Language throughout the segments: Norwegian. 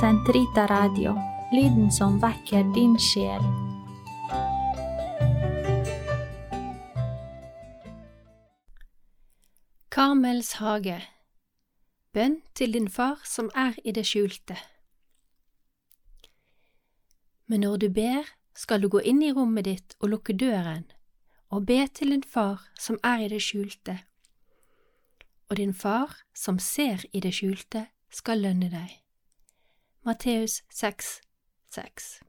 Sentrita Radio, lyden som vekker din sjel. Karmels hage Bønn til din far som er i det skjulte. Men når du ber, skal du gå inn i rommet ditt og lukke døren, og be til din far som er i det skjulte. Og din far som ser i det skjulte, skal lønne deg. Matteus 6, 6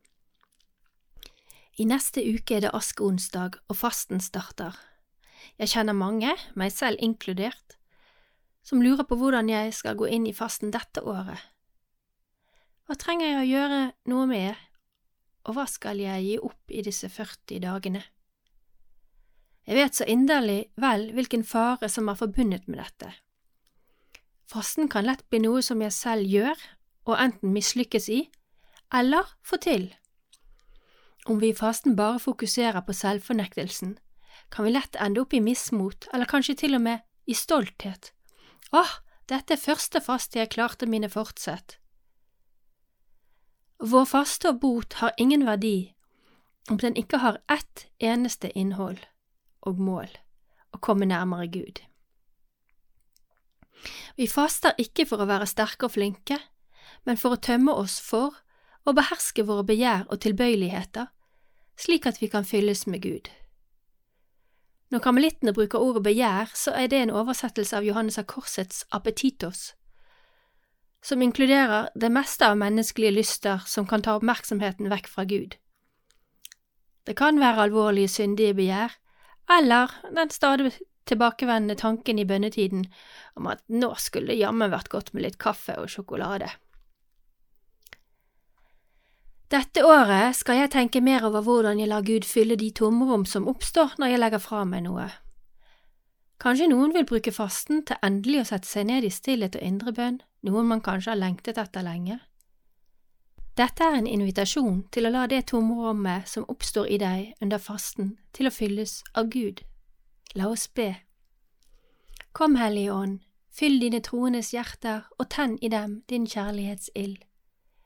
I neste uke er det askeonsdag, og fasten starter. Jeg kjenner mange, meg selv inkludert, som lurer på hvordan jeg skal gå inn i fasten dette året. Hva trenger jeg å gjøre noe med, og hva skal jeg gi opp i disse 40 dagene? Jeg vet så inderlig vel hvilken fare som er forbundet med dette. Fasten kan lett bli noe som jeg selv gjør, og enten mislykkes i, eller få til. Om vi i fasten bare fokuserer på selvfornektelsen, kan vi lett ende opp i mismot, eller kanskje til og med i stolthet. Åh, dette er første faste jeg klarte mine fortsett. Vår faste og bot har ingen verdi om den ikke har ett eneste innhold og mål – å komme nærmere Gud. Vi faster ikke for å være sterke og flinke, men for å tømme oss for og beherske våre begjær og tilbøyeligheter, slik at vi kan fylles med Gud. Når karmelittene bruker ordet begjær, så er det en oversettelse av Johannes av Korsets appetitos, som inkluderer det meste av menneskelige lyster som kan ta oppmerksomheten vekk fra Gud. Det kan være alvorlige syndige begjær, eller den stadig tilbakevendende tanken i bønnetiden om at nå skulle det jammen vært godt med litt kaffe og sjokolade. Dette året skal jeg tenke mer over hvordan jeg lar Gud fylle de tomrom som oppstår når jeg legger fra meg noe. Kanskje noen vil bruke fasten til endelig å sette seg ned i stillhet og indre bønn, noen man kanskje har lengtet etter lenge. Dette er en invitasjon til å la det tomrommet som oppstår i deg under fasten, til å fylles av Gud. La oss be. Kom, Hellige Ånd, fyll dine troendes hjerter og tenn i dem din kjærlighetsild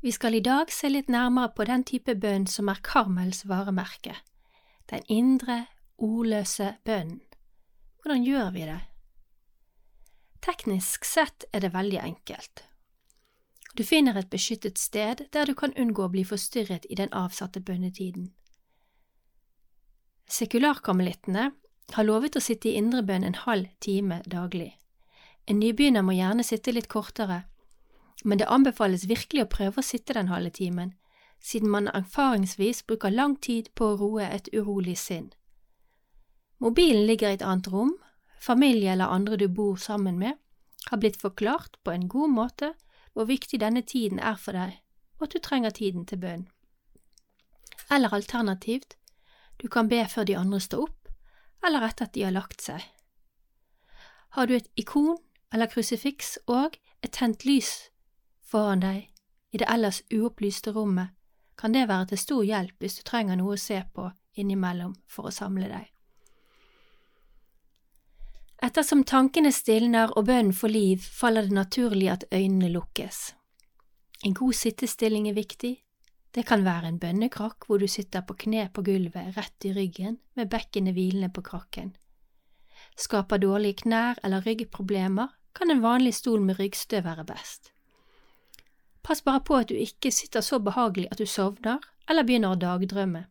Vi skal i dag se litt nærmere på den type bønn som er Karmels varemerke, den indre, ordløse bønnen. Hvordan gjør vi det? Teknisk sett er det veldig enkelt. Du finner et beskyttet sted der du kan unngå å bli forstyrret i den avsatte bønnetiden. Sekularkarmelittene har lovet å sitte i indrebønn en halv time daglig. En nybegynner må gjerne sitte litt kortere, men det anbefales virkelig å prøve å sitte den halve timen, siden man erfaringsvis bruker lang tid på å roe et urolig sinn. Mobilen ligger i et annet rom, familie eller andre du bor sammen med, har blitt forklart på en god måte hvor viktig denne tiden er for deg, og at du trenger tiden til bønn. Eller alternativt, du kan be før de andre står opp, eller etter at de har lagt seg. Har du et ikon eller krusifiks og et tent lys foran deg i det ellers uopplyste rommet, kan det være til stor hjelp hvis du trenger noe å se på innimellom for å samle deg. Ettersom tankene stilner og bønnen får liv, faller det naturlig at øynene lukkes. En god sittestilling er viktig. Det kan være en bønnekrakk hvor du sitter på kne på gulvet rett i ryggen med bekkenet hvilende på krakken. Skaper dårlige knær eller ryggproblemer, kan en vanlig stol med ryggstøv være best. Pass bare på at du ikke sitter så behagelig at du sovner eller begynner å dagdrømme.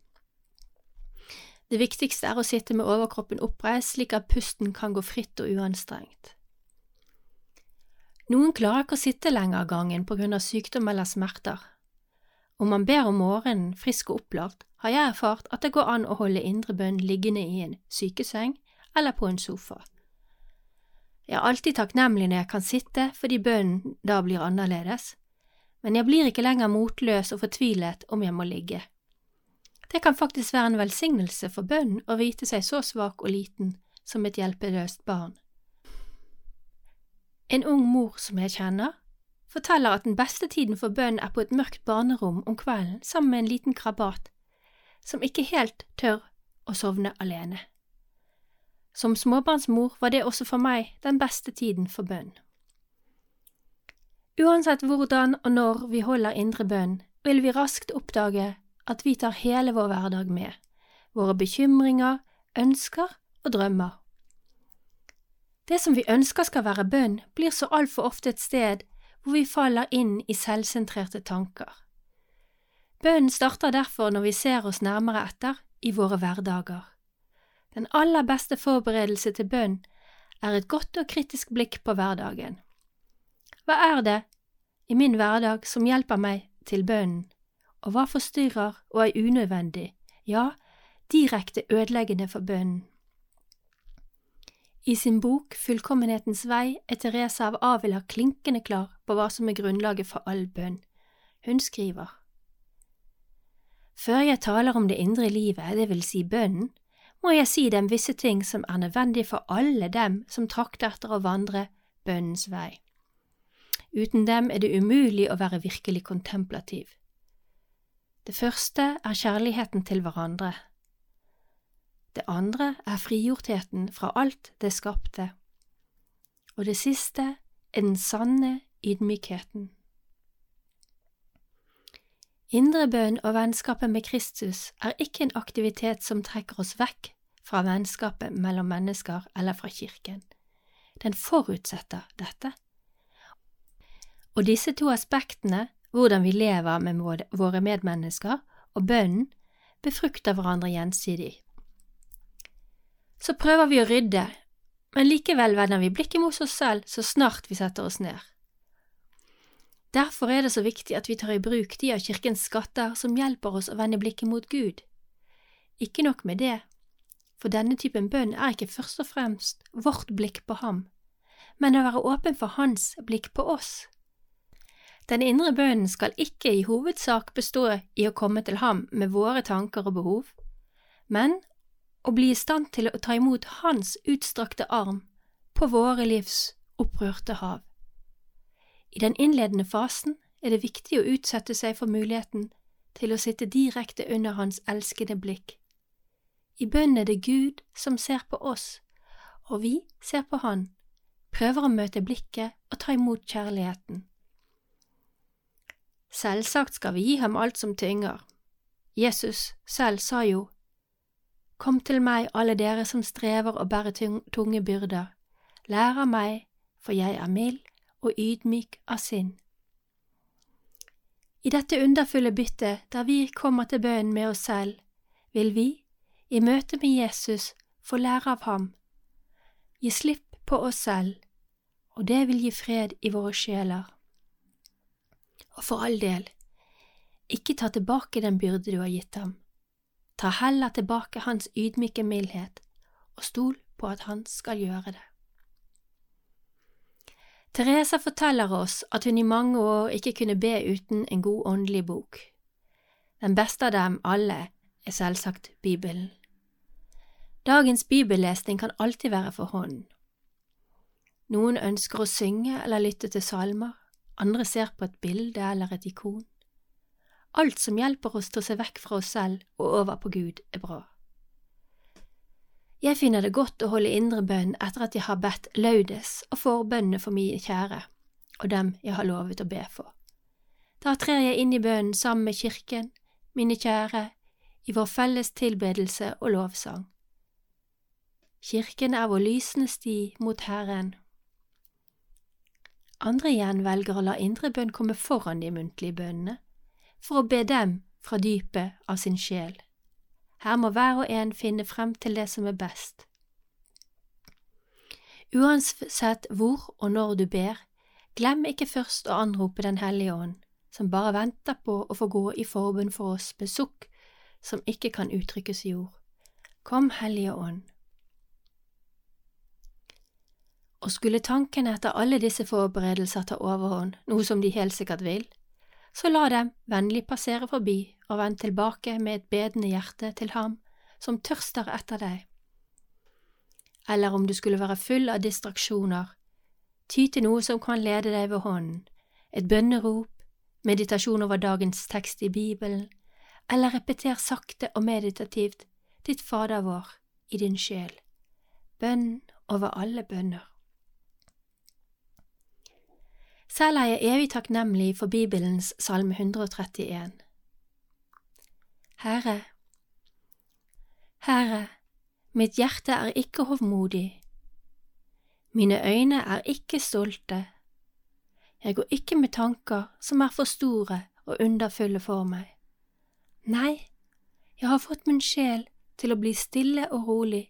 Det viktigste er å sitte med overkroppen oppreist slik at pusten kan gå fritt og uanstrengt. Noen klarer ikke å sitte lenger av gangen på grunn av sykdom eller smerter. Om man ber om morgenen frisk og opplagt, har jeg erfart at det går an å holde indre bønn liggende i en sykeseng eller på en sofa. Jeg er alltid takknemlig når jeg kan sitte fordi bønnen da blir annerledes, men jeg blir ikke lenger motløs og fortvilet om jeg må ligge. Det kan faktisk være en velsignelse for bønn å vite seg så svak og liten som et hjelpeløst barn. En ung mor som jeg kjenner, forteller at den beste tiden for bønn er på et mørkt barnerom om kvelden sammen med en liten krabat, som ikke helt tør å sovne alene. Som småbarnsmor var det også for meg den beste tiden for bønn. Uansett hvordan og når vi holder indre bønn, vil vi raskt oppdage at vi tar hele vår hverdag med, våre bekymringer, ønsker og drømmer. Det som vi ønsker skal være bønn, blir så altfor ofte et sted hvor vi faller inn i selvsentrerte tanker. Bønnen starter derfor når vi ser oss nærmere etter i våre hverdager. Den aller beste forberedelse til bønn er et godt og kritisk blikk på hverdagen. Hva er det i min hverdag som hjelper meg til bønnen, og hva forstyrrer og er unødvendig, ja, direkte ødeleggende for bønnen? I sin bok Fullkommenhetens vei er Teresa av Avila klinkende klar på hva som er grunnlaget for all bønn. Hun skriver Før jeg taler om det indre livet, det vil si bønnen, må jeg si dem visse ting som er nødvendige for alle dem som trakter etter å vandre bønnens vei. Uten dem er det umulig å være virkelig kontemplativ. Det første er kjærligheten til hverandre. Det andre er frigjortheten fra alt det skapte. Og det siste er den sanne ydmykheten. Indre bønn og vennskapet med Kristus er ikke en aktivitet som trekker oss vekk fra vennskapet mellom mennesker eller fra kirken. Den forutsetter dette. Og disse to aspektene, hvordan vi lever med våre medmennesker og bønnen, befrukter hverandre gjensidig. Så prøver vi å rydde, men likevel vender vi blikket mot oss selv så snart vi setter oss ned. Derfor er det så viktig at vi tar i bruk de av kirkens skatter som hjelper oss å vende blikket mot Gud. Ikke nok med det, for denne typen bønn er ikke først og fremst vårt blikk på ham, men å være åpen for hans blikk på oss. Den indre bønnen skal ikke i hovedsak bestå i å komme til ham med våre tanker og behov, men å bli i stand til å ta imot Hans utstrakte arm på våre livs opprørte hav. I den innledende fasen er det viktig å utsette seg for muligheten til å sitte direkte under Hans elskede blikk. I bønnen er det Gud som ser på oss, og vi ser på Han, prøver å møte blikket og ta imot kjærligheten. Selvsagt skal vi gi ham alt som tynger. Jesus selv sa jo Kom til meg, alle dere som strever og bærer tunge byrder. Lær av meg, for jeg er mild og ydmyk av sinn. I dette underfulle byttet, der vi kommer til bønnen med oss selv, vil vi, i møte med Jesus, få lære av ham, gi slipp på oss selv, og det vil gi fred i våre sjeler. Og for all del, ikke ta tilbake den byrde du har gitt ham Ta heller tilbake hans ydmyke mildhet, og stol på at han skal gjøre det. Teresa forteller oss at hun i mange år ikke kunne be uten en god åndelig bok. Den beste av dem alle er selvsagt Bibelen. Dagens bibellesning kan alltid være for hånden. Noen ønsker å synge eller lytte til salmer, andre ser på et bilde eller et ikon. Alt som hjelper oss til å se vekk fra oss selv og over på Gud, er bra. Jeg finner det godt å holde indre bønn etter at jeg har bedt laudes og forbønnene for mine kjære og dem jeg har lovet å be for. Da trer jeg inn i bønnen sammen med kirken, mine kjære, i vår felles tilbedelse og lovsang. Kirken er vår lysende sti mot Herren. Andre igjen velger å la indre bønn komme foran de muntlige bønnene for å be dem fra dypet av sin sjel. Her må hver og en finne frem til det som er best. Uansett hvor og når du ber, glem ikke først å anrope Den hellige ånd, som bare venter på å få gå i forbund for oss med sukk som ikke kan uttrykkes i ord. Kom, Hellige Ånd. Og skulle tankene etter alle disse forberedelser ta overhånd, noe som de helt sikkert vil, så la dem vennlig passere forbi og vend tilbake med et bedende hjerte til ham som tørster etter deg. Eller om du skulle være full av distraksjoner, ty til noe som kan lede deg ved hånden, et bønnerop, meditasjon over dagens tekst i Bibelen, eller repeter sakte og meditativt ditt Fader vår i din sjel, bønn over alle bønner. Selv er jeg evig takknemlig for Bibelens Salme 131. Herre, Herre, mitt hjerte er ikke hovmodig, mine øyne er ikke stolte, jeg går ikke med tanker som er for store og underfulle for meg. Nei, jeg har fått min sjel til å bli stille og rolig,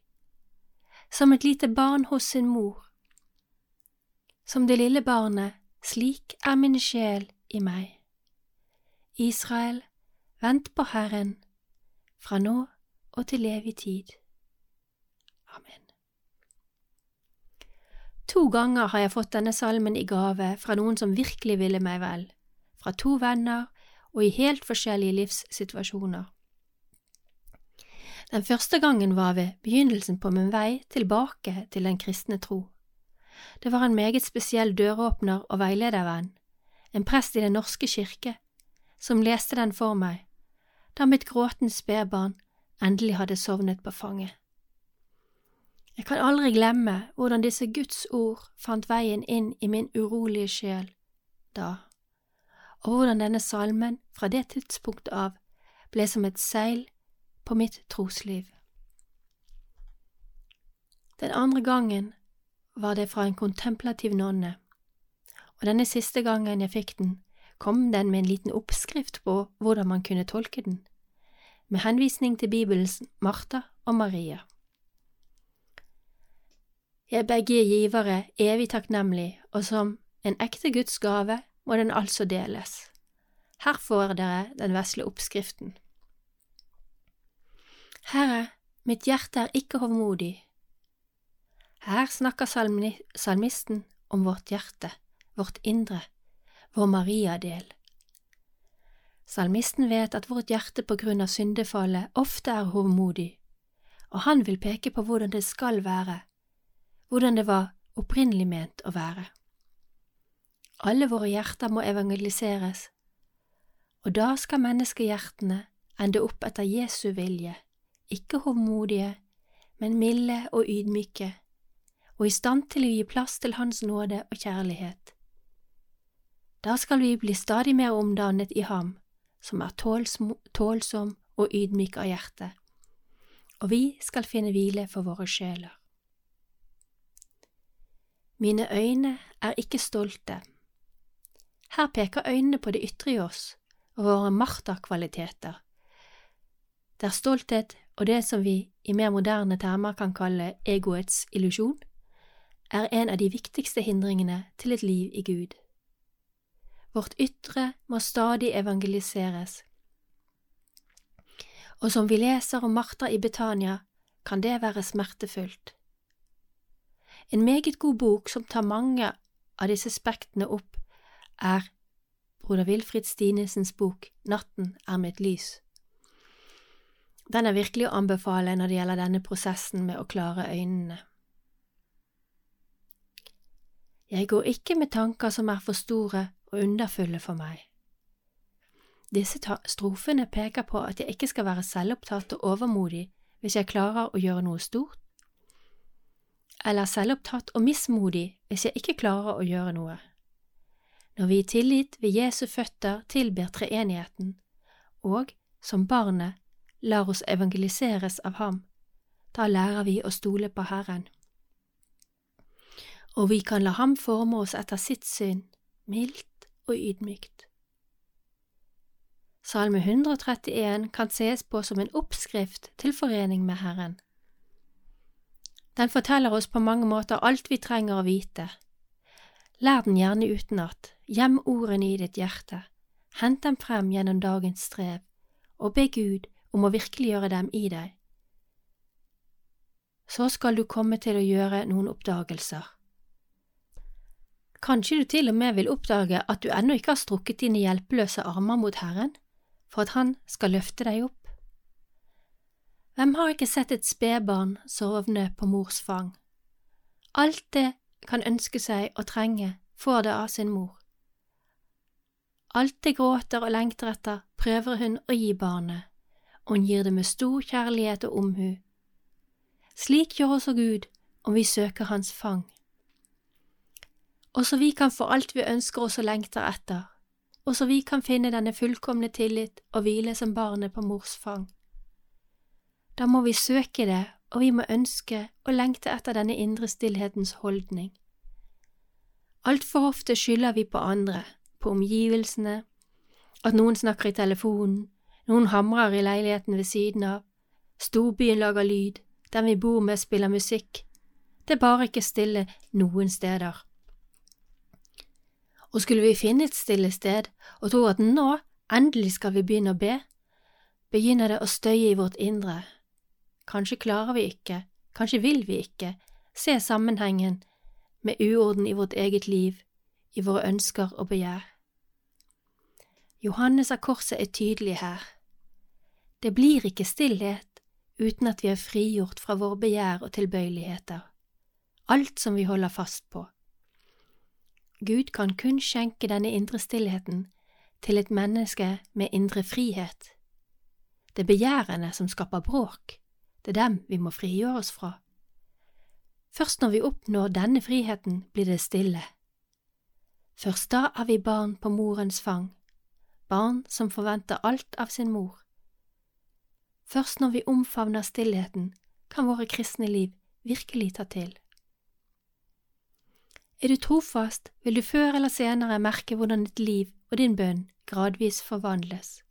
som et lite barn hos sin mor. Som det lille barnet, slik er min sjel i meg. Israel, vent på Herren, fra nå og til evig tid. Amen. To ganger har jeg fått denne salmen i gave fra noen som virkelig ville meg vel, fra to venner og i helt forskjellige livssituasjoner. Den første gangen var ved begynnelsen på min vei tilbake til den kristne tro. Det var en meget spesiell døråpner og veiledervenn, en prest i Den norske kirke, som leste den for meg, da mitt gråtende spedbarn endelig hadde sovnet på fanget. Jeg kan aldri glemme hvordan disse Guds ord fant veien inn i min urolige sjel da, og hvordan denne salmen fra det tidspunktet av ble som et seil på mitt trosliv. Den andre gangen var det fra en kontemplativ nonne, og denne siste gangen jeg fikk den, kom den med en liten oppskrift på hvordan man kunne tolke den med henvisning til Bibelens Martha og Maria. Jeg er begge givere evig takknemlig, og som en ekte Guds gave må den altså deles. Her får dere den vesle oppskriften. Herre, mitt hjerte er ikke hovmodig. Her snakker salmisten om vårt hjerte, vårt indre, vår Maria-del. Salmisten vet at vårt hjerte på grunn av syndefallet ofte er hovmodig, og han vil peke på hvordan det skal være, hvordan det var opprinnelig ment å være. Alle våre hjerter må evangeliseres, og da skal menneskehjertene ende opp etter Jesu vilje, ikke hovmodige, men milde og ydmyke, og i stand til å gi plass til Hans nåde og kjærlighet. Da skal vi bli stadig mer omdannet i ham, som er tålsom og ydmyk av hjerte, og vi skal finne hvile for våre sjeler. Mine øyne er ikke stolte. Her peker øynene på det ytre i oss og våre Martha-kvaliteter, der stolthet og det som vi i mer moderne termer kan kalle egoets illusjon, er en av de viktigste hindringene til et liv i Gud. Vårt ytre må stadig evangeliseres. Og som vi leser om Martha i Betania, kan det være smertefullt. En meget god bok som tar mange av disse spektene opp, er broder Wilfrid Stinesens bok Natten er mitt lys. Den er virkelig å anbefale når det gjelder denne prosessen med å klare øynene. Jeg går ikke med tanker som er for store og underfulle for meg. Disse strofene peker på at jeg ikke skal være selvopptatt og overmodig hvis jeg klarer å gjøre noe stort, eller selvopptatt og mismodig hvis jeg ikke klarer å gjøre noe. Når vi i tillit ved Jesu føtter tilber treenigheten, og, som barnet, lar oss evangeliseres av ham, da lærer vi å stole på Herren. Og vi kan la ham forme oss etter sitt syn, mildt og ydmykt. Salme 131 kan ses på som en oppskrift til forening med Herren. Den forteller oss på mange måter alt vi trenger å vite. Lær den gjerne utenat, gjem ordene i ditt hjerte, hent dem frem gjennom dagens strev, og be Gud om å virkeliggjøre dem i deg. Så skal du komme til å gjøre noen oppdagelser Kanskje du til og med vil oppdage at du ennå ikke har strukket dine hjelpeløse armer mot Herren, for at Han skal løfte deg opp. Hvem har ikke sett et spedbarn sovne på mors fang? Alt det kan ønske seg og trenge, får det av sin mor. Alt det gråter og lengter etter, prøver hun å gi barnet, og hun gir det med stor kjærlighet og omhu. Slik gjør også Gud om vi søker Hans fang. Også vi kan få alt vi ønsker oss og lengter etter, og så vi kan finne denne fullkomne tillit og hvile som barnet på mors fang. Da må vi søke det, og vi må ønske og lengte etter denne indre stillhetens holdning. Altfor ofte skylder vi på andre, på omgivelsene, at noen snakker i telefonen, noen hamrer i leiligheten ved siden av, storbyen lager lyd, den vi bor med spiller musikk, det er bare ikke stille noen steder. Og skulle vi finne et stille sted og tro at nå, endelig skal vi begynne å be, begynner det å støye i vårt indre. Kanskje klarer vi ikke, kanskje vil vi ikke, se sammenhengen med uorden i vårt eget liv, i våre ønsker og begjær. Johannes av Korset er tydelig her. Det blir ikke stillhet uten at vi er frigjort fra våre begjær og tilbøyeligheter, alt som vi holder fast på. Gud kan kun skjenke denne indre stillheten til et menneske med indre frihet. Det er begjærene som skaper bråk, det er dem vi må frigjøre oss fra. Først når vi oppnår denne friheten, blir det stille. Først da er vi barn på morens fang, barn som forventer alt av sin mor. Først når vi omfavner stillheten, kan våre kristne liv virkelig ta til. Er du trofast, vil du før eller senere merke hvordan ditt liv og din bønn gradvis forvandles,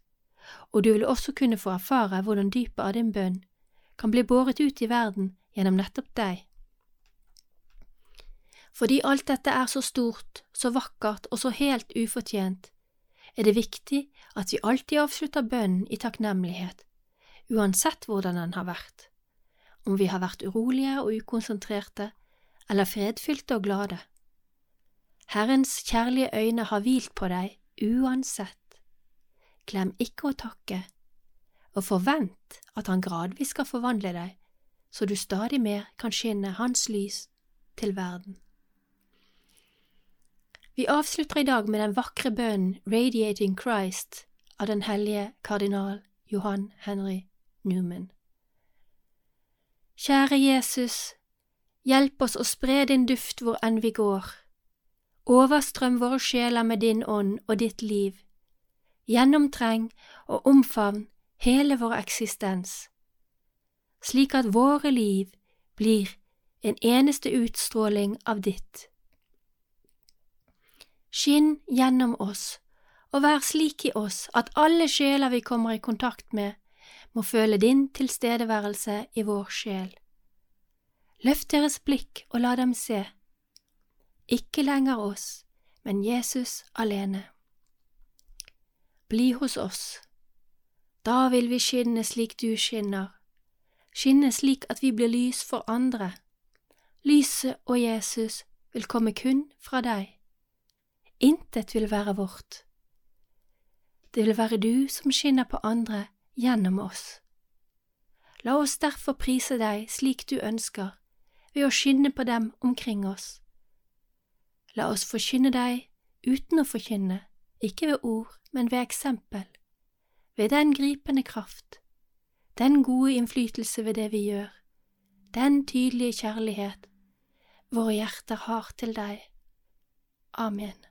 og du vil også kunne få erfare hvordan dypet av din bønn kan bli båret ut i verden gjennom nettopp deg. Fordi alt dette er så stort, så vakkert og så helt ufortjent, er det viktig at vi alltid avslutter bønnen i takknemlighet, uansett hvordan den har vært, om vi har vært urolige og ukonsentrerte eller fredfylte og glade. Herrens kjærlige øyne har hvilt på deg uansett. Glem ikke å takke, og forvent at Han gradvis skal forvandle deg, så du stadig mer kan skinne Hans lys til verden. Vi avslutter i dag med den vakre bønnen Radiating Christ av den hellige kardinal Johan Henry Newman. Kjære Jesus, hjelp oss å spre din duft hvor enn vi går Overstrøm våre sjeler med din ånd og ditt liv. Gjennomtreng og omfavn hele vår eksistens, slik at våre liv blir en eneste utstråling av ditt. Skinn gjennom oss og vær slik i oss at alle sjeler vi kommer i kontakt med, må føle din tilstedeværelse i vår sjel. Løft deres blikk og la dem se ikke lenger oss, men Jesus alene. Bli hos oss. Da vil vi skinne slik du skinner, skinne slik at vi blir lys for andre. Lyset og Jesus vil komme kun fra deg. Intet vil være vårt. Det vil være du som skinner på andre gjennom oss. La oss derfor prise deg slik du ønsker, ved å skinne på dem omkring oss. La oss forkynne deg uten å forkynne, ikke ved ord, men ved eksempel, ved den gripende kraft, den gode innflytelse ved det vi gjør, den tydelige kjærlighet våre hjerter har til deg. Amen.